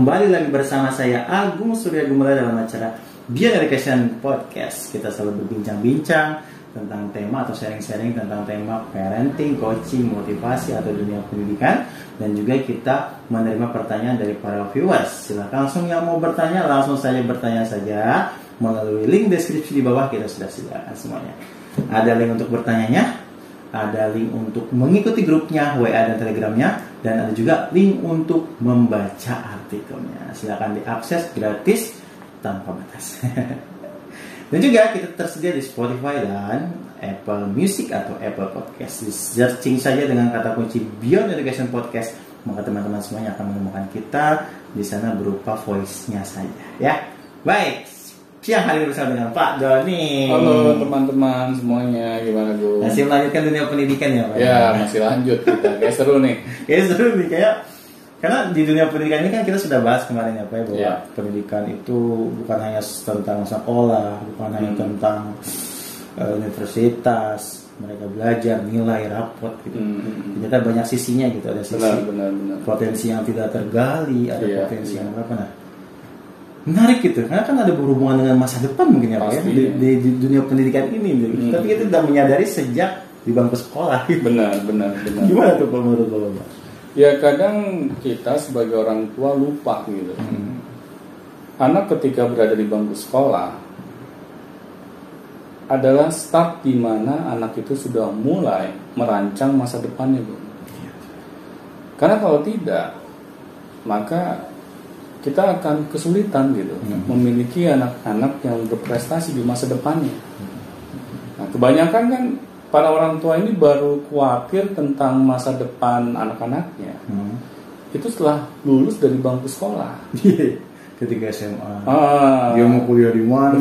kembali lagi bersama saya Agung Surya Gumula dalam acara Beyond Education Podcast. Kita selalu berbincang-bincang tentang tema atau sharing-sharing tentang tema parenting, coaching, motivasi atau dunia pendidikan dan juga kita menerima pertanyaan dari para viewers. Silahkan langsung yang mau bertanya langsung saja bertanya saja melalui link deskripsi di bawah kita sudah sediakan semuanya. Ada link untuk bertanyanya, ada link untuk mengikuti grupnya WA dan Telegramnya dan ada juga link untuk membaca artikelnya. Silakan diakses gratis tanpa batas. dan juga kita tersedia di Spotify dan Apple Music atau Apple Podcast. Di searching saja dengan kata kunci Beyond Education Podcast, maka teman-teman semuanya akan menemukan kita di sana berupa voice-nya saja. Ya, baik. Siang hari bersama dengan Pak Doni. Halo teman-teman semuanya, gimana Bu? Masih melanjutkan dunia pendidikan ya Pak? Ya masih lanjut kita, kayak seru nih. Kayak seru nih kayak karena di dunia pendidikan ini kan kita sudah bahas kemarin ya Pak ya, bahwa Ya. pendidikan itu bukan hanya tentang sekolah, bukan hanya Hmm. tentang eh, universitas, mereka belajar nilai rapot gitu. Hmm. Ternyata banyak sisinya gitu, ada sisi Benar, benar, benar. potensi yang tidak tergali, ada Iya, potensi iya. yang apa nah. Menarik gitu, karena kan ada berhubungan dengan masa depan mungkin ya Pak ya di, iya. di- di dunia pendidikan ini. gitu. Hmm. Tapi kita tidak menyadari sejak di bangku sekolah. Benar, benar, benar. Gimana tuh Pak menurut Bapak? Ya kadang kita sebagai orang tua lupa gitu. Hmm. Anak ketika berada di bangku sekolah adalah start di mana anak itu sudah mulai merancang masa depannya, Bu. Karena kalau tidak, maka kita akan kesulitan gitu Hmm. memiliki anak-anak yang berprestasi di masa depannya. Nah, kebanyakan kan para orang tua ini baru khawatir tentang masa depan anak-anaknya. Hmm. Itu setelah lulus dari bangku sekolah. Ketika SMA. Ah, Dia mau kuliah di mana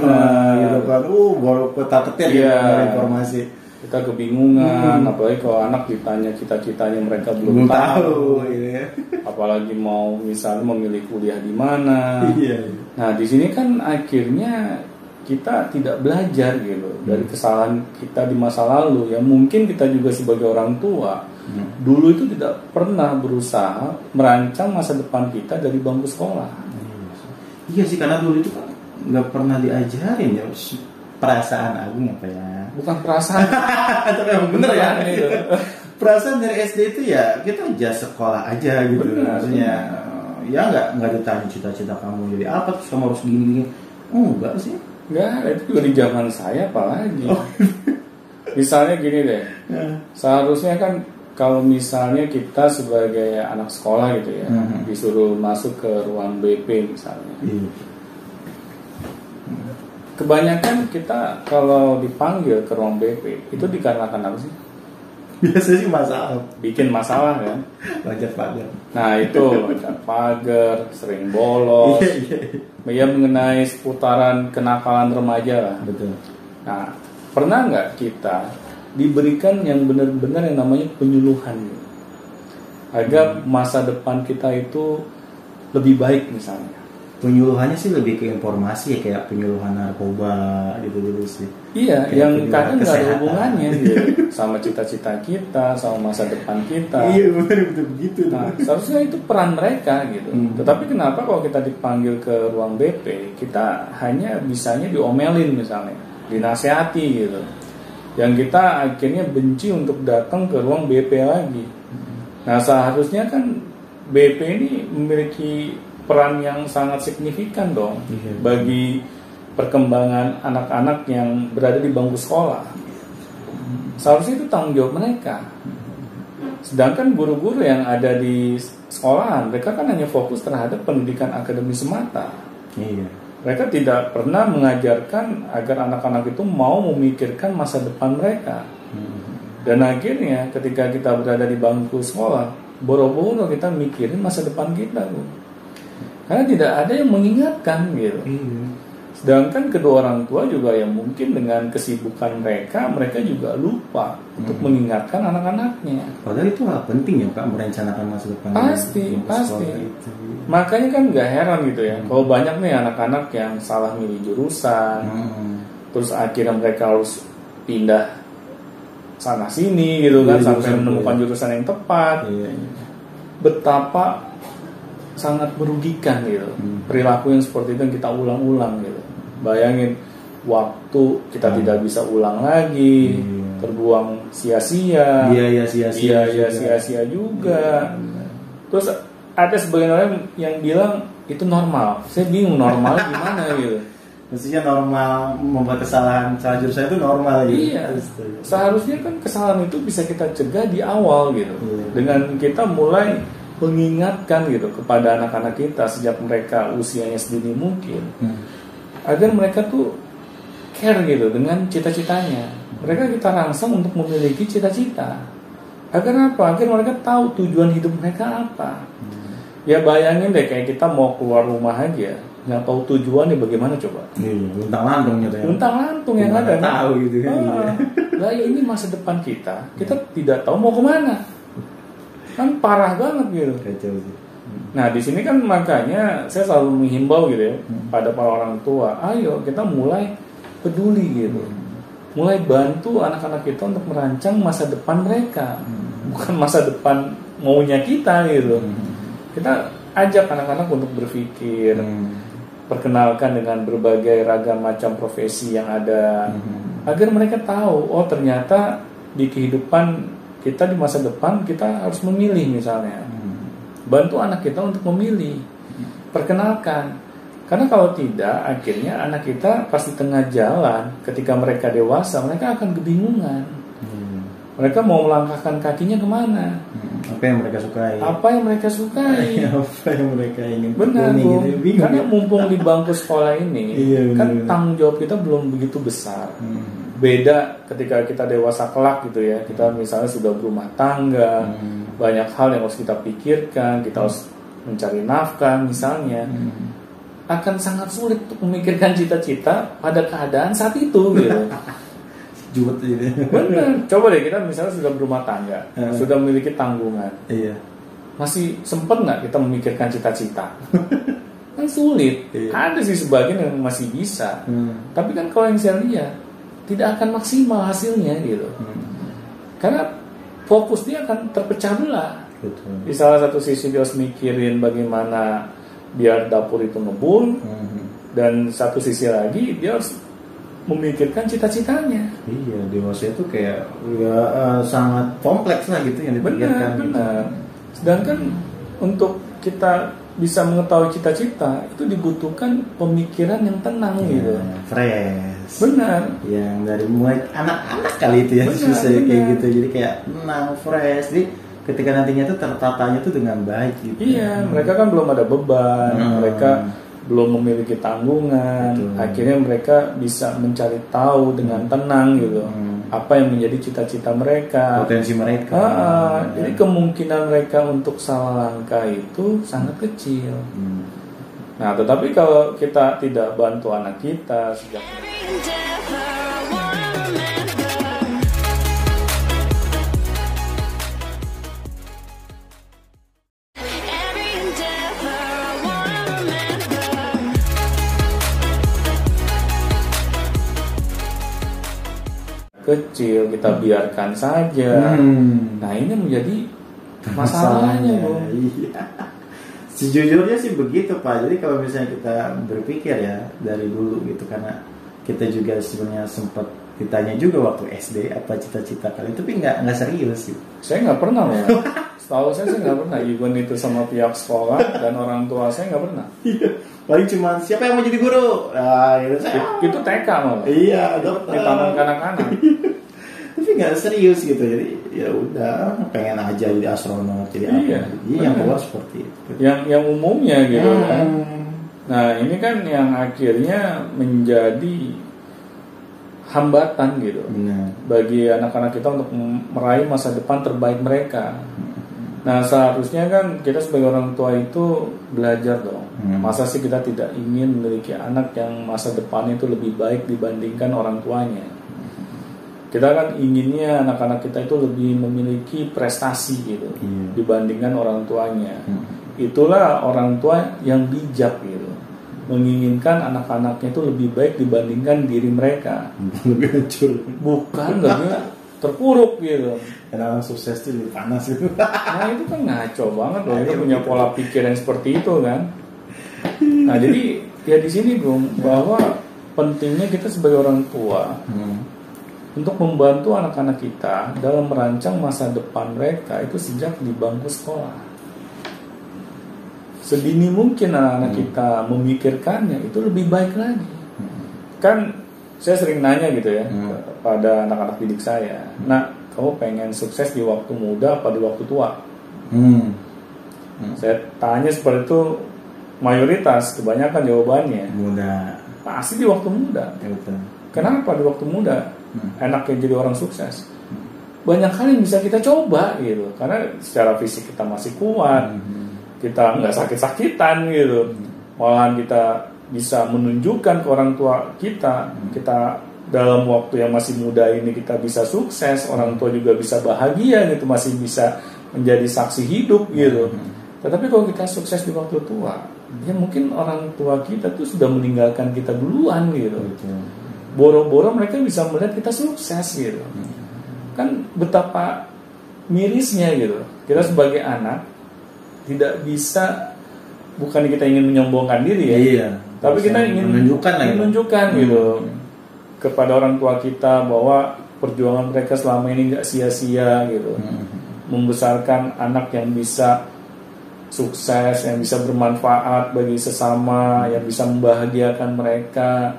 gitu kan. Uh, baru peta petir Iya. ya informasi. Kita kebingungan, Hmm. apalagi kalau anak ditanya cita-citanya mereka Belum belum, tahu gitu ya. apalagi mau misalnya memilih kuliah di mana. Iya. Nah, di sini kan akhirnya kita tidak belajar gitu dari kesalahan kita di masa lalu yang mungkin kita juga sebagai orang tua Hmm. dulu itu tidak pernah berusaha merancang masa depan kita dari bangku sekolah. Iya sih karena dulu itu kan nggak pernah diajarin ya perasaan Agung apa ya. Bukan perasaan Tapi emang bener ya. Gitu. Perasaan dari SD itu ya kita aja sekolah aja gitu. Bener, Maksudnya ya nggak nggak ditanya cita-cita kamu jadi apa terus kamu harus gini gini. Oh, enggak sih. Enggak, itu juga di zaman saya apalagi. Oh. Misalnya gini deh, Ya. seharusnya kan kalau misalnya kita sebagai anak sekolah gitu ya, Mhm. disuruh masuk ke ruang BP misalnya. Iya. Kebanyakan kita kalau dipanggil ke ruang BP itu dikarenakan apa sih? Biasanya sih masalah Bikin masalah kan? wajar pagar. Nah itu loncat pagar, sering bolos, Iya iya. ya mengenai seputaran kenakalan remaja lah. Betul. Nah, pernah nggak kita diberikan yang benar-benar yang namanya penyuluhan agar masa depan kita itu lebih baik misalnya? Penyuluhannya sih lebih ke informasi ya kayak penyuluhan narkoba gitu-gitu sih. Iya, Kayak yang kadang nggak ada hubungannya gitu, sama cita-cita kita, sama masa depan kita. Iya benar betul begitu. Nah, seharusnya itu peran mereka gitu. Hmm. Tetapi kenapa kalau kita dipanggil ke ruang BP, kita hanya bisanya diomelin misalnya, dinasehati gitu. Yang kita akhirnya benci untuk datang ke ruang BP lagi. Nah, seharusnya kan BP ini memiliki peran yang sangat signifikan dong Iya. bagi perkembangan anak-anak yang berada di bangku sekolah. Seharusnya itu tanggung jawab mereka. Sedangkan guru-guru yang ada di sekolahan, mereka kan hanya fokus terhadap pendidikan akademis semata. Iya. Mereka tidak pernah mengajarkan agar anak-anak itu mau memikirkan masa depan mereka. Dan akhirnya ketika kita berada di bangku sekolah, boro-boro kita mikirin masa depan kita. Bu. Karena tidak ada yang mengingatkan gitu. Iya. Sedangkan kedua orang tua juga yang mungkin dengan kesibukan mereka, mereka juga lupa untuk Hmm. mengingatkan anak-anaknya. Padahal itu hal penting ya Kak merencanakan masa depan. Pasti, untuk pasti. itu. Makanya kan nggak heran gitu ya, kalau banyak nih anak-anak yang salah milih jurusan, Hmm. terus akhirnya mereka harus pindah sana sini gitu kan Iya, sampai jurusan, menemukan iya. jurusan yang tepat. Iya, iya. Betapa sangat merugikan gitu. Hmm. Perilaku yang seperti itu yang kita ulang-ulang gitu. Bayangin waktu kita Hmm. tidak bisa ulang lagi, Iya. terbuang sia-sia, biaya sia-sia biaya juga. sia-sia juga. Iya. Terus ada sebagian orang yang bilang itu normal. Saya bingung normal gimana gitu. Maksudnya normal membuat kesalahan salah jurusan itu normal gitu. Iya. Seharusnya kan kesalahan itu bisa kita cegah di awal gitu. Iya. Dengan kita mulai mengingatkan gitu kepada anak-anak kita sejak mereka usianya sedini mungkin Hmm. agar mereka tuh care gitu dengan cita-citanya. Mereka kita rangsang untuk memiliki cita-cita. Agar apa? Agar mereka tahu tujuan hidup mereka apa. Ya bayangin deh kayak kita mau keluar rumah aja, nggak tahu tujuannya bagaimana coba. Iya, luntang lantung gitu ya. Luntang lantung yang ada. tahu gitu kan. Ah, lah ini masa depan kita, kita tidak tahu mau ke mana. Kan parah banget gitu. Kacau sih. Nah di sini kan makanya saya selalu menghimbau gitu ya Hmm. pada para orang tua, ayo kita mulai peduli gitu, mulai bantu anak-anak kita untuk merancang masa depan mereka, bukan masa depan maunya kita gitu. Kita ajak anak-anak untuk berpikir, Hmm. perkenalkan dengan berbagai ragam macam profesi yang ada, Hmm. agar mereka tahu, oh ternyata di kehidupan kita di masa depan kita harus memilih misalnya Hmm. bantu anak kita untuk memilih perkenalkan karena kalau tidak akhirnya anak kita pas di tengah jalan ketika mereka dewasa mereka akan kebingungan Hmm. mereka mau melangkahkan kakinya ke mana Hmm. Apa yang mereka sukai? apa yang mereka sukai Apa yang mereka ingin benar Bung. gitu. Bingung. karena ya? mumpung di bangku sekolah ini Iya, benar, kan benar. tanggung jawab kita belum begitu besar Hmm. Beda ketika kita dewasa kelak gitu ya kita misalnya sudah berumah tangga Hmm. banyak hal yang harus kita pikirkan kita harus mencari nafkah misalnya Hmm. akan sangat sulit untuk memikirkan cita-cita pada keadaan saat itu gitu Juwet gitu. benar coba deh kita misalnya sudah berumah tangga Hmm. sudah memiliki tanggungan Iya. masih sempat nggak kita memikirkan cita-cita kan sulit Iya. ada sih sebagian yang masih bisa Hmm. tapi kan kalau yang saya lihat tidak akan maksimal hasilnya gitu Hmm. karena fokus dia akan terpecah belah Betul. di salah satu sisi dia harus mikirin bagaimana biar dapur itu ngebul Hmm. dan satu sisi lagi dia harus memikirkan cita-citanya Iya, dewasa itu kayak ya eh, sangat kompleks lah gitu yang benar dipikirkan. gitu. benar sedangkan untuk kita bisa mengetahui cita-cita itu dibutuhkan pemikiran yang tenang gitu Iya, fresh. benar Yang dari mulai anak-anak kali itu ya Benar, susah kayak benar. gitu. Jadi kayak tenang, fresh. Jadi ketika nantinya tuh tertatanya tuh dengan baik gitu. iya mereka kan belum ada beban Hmm. mereka belum memiliki tanggungan Betul. akhirnya mereka bisa mencari tahu dengan tenang gitu Hmm. Apa yang menjadi cita-cita mereka Potensi mereka. Ah, ah, Ya. jadi kemungkinan mereka untuk salah langkah itu sangat kecil. Hmm. Nah, tetapi kalau kita tidak bantu anak kita sejak kecil kita biarkan saja. Hmm. Nah, ini menjadi masalahnya, Bung. Iya. Sejujurnya sih begitu Pak. Jadi kalau misalnya kita berpikir ya dari dulu gitu karena kita juga sebenarnya sempat ditanya juga waktu SD apa cita-cita kalian tapi nggak nggak serius sih. Saya nggak pernah loh. Setahu saya saya nggak pernah even itu sama pihak sekolah dan orang tua saya nggak pernah. Iya. Paling cuma siapa yang mau jadi guru? Nah, gitu saya. Itu TK malah. Iya, dokter. Ditanamkan anak-anak. Tapi nggak serius gitu. Jadi ya udah pengen aja jadi astronot jadi apa. Iya, Jadi yang keluar seperti itu. Yang yang umumnya gitu kan. Hmm. Nah ini kan yang akhirnya menjadi hambatan gitu Benar. bagi anak-anak kita untuk meraih masa depan terbaik mereka. Nah seharusnya kan kita sebagai orang tua itu belajar dong. Hmm. Masa sih kita tidak ingin memiliki anak yang masa depannya itu lebih baik dibandingkan orang tuanya. Kita kan inginnya anak-anak kita itu lebih memiliki prestasi gitu Iya. dibandingkan orang tuanya Hmm. itulah orang tua yang bijak gitu menginginkan anak-anaknya itu lebih baik dibandingkan diri mereka Lebih hancur. bukan lebih terpuruk gitu. Orang sukses itu lebih panas gitu. Nah itu kan ngaco banget loh, itu punya pola pikir yang seperti itu kan. Nah jadi ya di sini Bung bahwa pentingnya kita sebagai orang tua Hmm. Untuk membantu anak-anak kita dalam merancang masa depan mereka itu sejak di bangku sekolah. Sedini mungkin anak-anak kita memikirkannya itu lebih baik lagi. Kan saya sering nanya gitu ya Hmm. pada anak-anak didik saya. Nah, kamu pengen sukses di waktu muda apa di waktu tua? Hmm. Hmm. Saya tanya seperti itu mayoritas kebanyakan jawabannya Muda. pasti di waktu muda. Ya betul. Kenapa di waktu muda Hmm. enaknya jadi orang sukses? Banyak hal yang bisa kita coba gitu, karena secara fisik kita masih kuat, Hmm. kita nggak sakit-sakitan gitu, malahan kita bisa menunjukkan ke orang tua kita, kita dalam waktu yang masih muda ini kita bisa sukses, orang tua juga bisa bahagia gitu, masih bisa menjadi saksi hidup gitu. Tetapi kalau kita sukses di waktu tua, ya mungkin orang tua kita tuh sudah meninggalkan kita duluan gitu Betul. Boro-boro mereka bisa melihat kita sukses gitu kan betapa mirisnya gitu kita sebagai anak tidak bisa bukan kita ingin menyombongkan diri ya Iya. tapi kita ingin menunjukkan lah. gitu. menunjukkan Hmm. gitu kepada orang tua kita bahwa perjuangan mereka selama ini nggak sia-sia gitu Hmm. membesarkan anak yang bisa sukses, yang bisa bermanfaat bagi sesama, yang bisa membahagiakan mereka.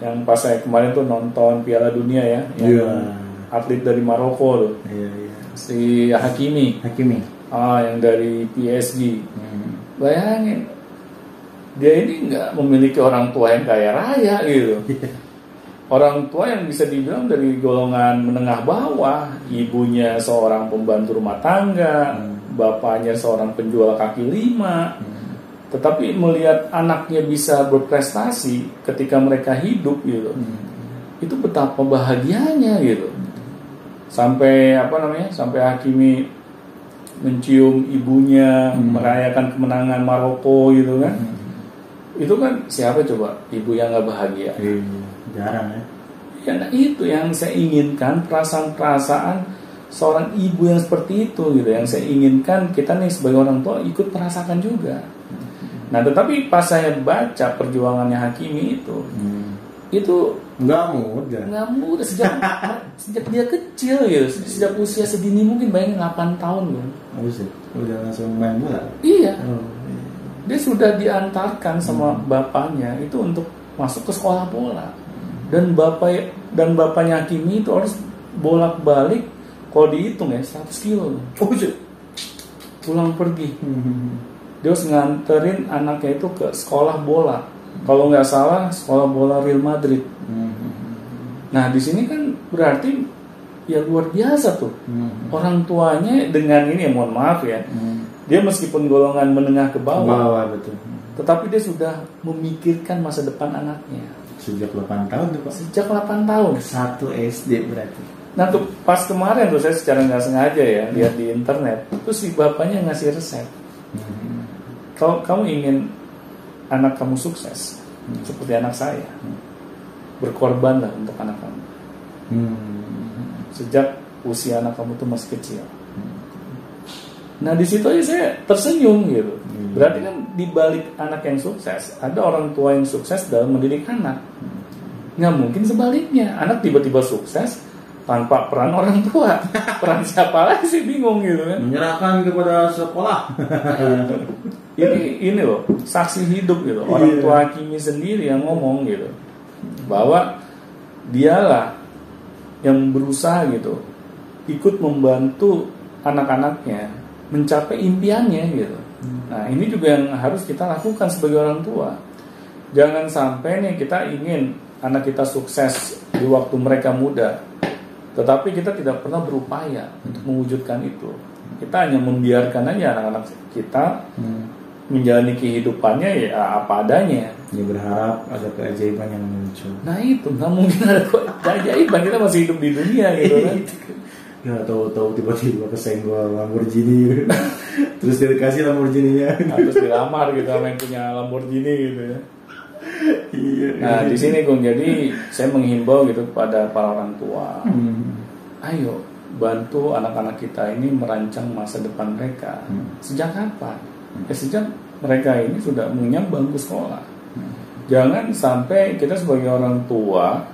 Yang pas saya kemarin tuh nonton Piala Dunia ya, yang Iya. atlet dari Maroko tuh, Iya, iya. si Hakimi, Hakimi. ah yang dari PSG. Hmm. Bayangin, dia ini nggak memiliki orang tua yang kaya raya gitu. Orang tua yang bisa dibilang dari golongan menengah bawah, ibunya seorang pembantu rumah tangga, bapaknya seorang penjual kaki lima. Tetapi melihat anaknya bisa berprestasi ketika mereka hidup gitu, itu betapa bahagianya gitu. Sampai apa namanya? Sampai Hakimi mencium ibunya, merayakan kemenangan Maroko gitu kan. Itu kan siapa coba ibu yang nggak bahagia? Iya, jarang ya. Ya nah itu yang saya inginkan perasaan-perasaan seorang ibu yang seperti itu gitu yang saya inginkan kita nih sebagai orang tua ikut merasakan juga. Nah tetapi pas saya baca perjuangannya Hakimi itu Hmm. itu Enggak mudah. nggak mudah sejak sejak dia kecil gitu sejak usia sedini mungkin bayangin 8 tahun. Habis ya? Udah langsung main bola. Iya Oh, dia sudah diantarkan sama bapaknya itu untuk masuk ke sekolah bola dan bapak dan bapaknya Hakimi itu harus bolak balik kalau dihitung ya 100 kilo Oh, iya. pulang pergi Hmm. Dia harus nganterin anaknya itu ke sekolah bola kalau nggak salah sekolah bola Real Madrid Hmm. nah di sini kan berarti ya luar biasa tuh Hmm. orang tuanya dengan ini ya mohon maaf ya Hmm. dia meskipun golongan menengah ke bawah Bawah betul. tetapi dia sudah memikirkan masa depan anaknya Sejak 8 tahun tuh Pak. sejak 8 tahun. Satu SD berarti. Nah tuh pas kemarin tuh saya secara nggak sengaja ya lihat di internet, terus si bapaknya ngasih resep. Hmm. Kalau kamu ingin anak kamu sukses seperti anak saya, berkorbanlah untuk anak kamu. Hmm. Sejak usia anak kamu tuh masih kecil. Nah di situ aja saya tersenyum gitu. Hmm. Berarti kan di balik anak yang sukses ada orang tua yang sukses dalam mendidik anak. Nggak mungkin sebaliknya, anak tiba-tiba sukses tanpa peran orang tua. Peran siapa lagi sih bingung gitu kan? Menyerahkan kepada sekolah. Ini ini loh saksi hidup gitu. Orang Iya. tua Kimi sendiri yang ngomong gitu bahwa dialah yang berusaha gitu ikut membantu anak-anaknya mencapai impiannya gitu. Nah ini juga yang harus kita lakukan sebagai orang tua. Jangan sampai nih kita ingin anak kita sukses di waktu mereka muda, tetapi kita tidak pernah berupaya untuk mewujudkan itu. Kita hanya membiarkan aja anak-anak kita Hmm. Menjalani kehidupannya ya apa adanya. Ya berharap ada keajaiban yang muncul. Nah itu nggak mungkin ada keajaiban kita masih hidup di dunia gitu kan. Ya tahu-tahu tiba-tiba kesenggol Lamborghini Terus dia dikasih Lamborghini-nya Harus dilamar gitu sama yang punya Lamborghini gitu ya. Iya Nah di sini Gung jadi saya menghimbau gitu kepada para orang tua Hmm. ayo bantu anak-anak kita ini merancang masa depan mereka. Hmm. Sejak kapan? Ya, sejak mereka ini sudah mengenyam bangku sekolah. Jangan sampai kita sebagai orang tua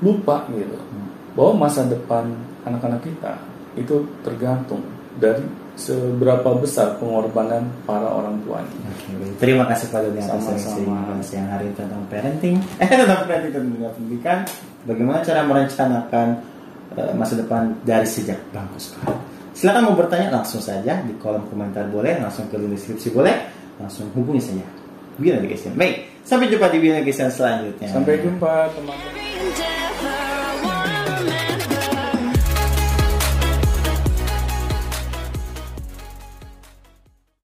lupa gitu bahwa masa depan anak-anak kita itu tergantung dari seberapa besar pengorbanan para orang tuanya. Oke, baik. Terima kasih Pak Doni atas Sama-sama. yang hari ini tentang parenting. Eh tentang parenting tentang pendidikan. Bagaimana cara merencanakan eh, masa depan dari sejak bangku sekolah. Silakan mau bertanya langsung saja di kolom komentar boleh, langsung ke link deskripsi boleh, langsung hubungi saja. Biar Education. Baik, sampai jumpa di Biar Education selanjutnya. Sampai jumpa teman-teman.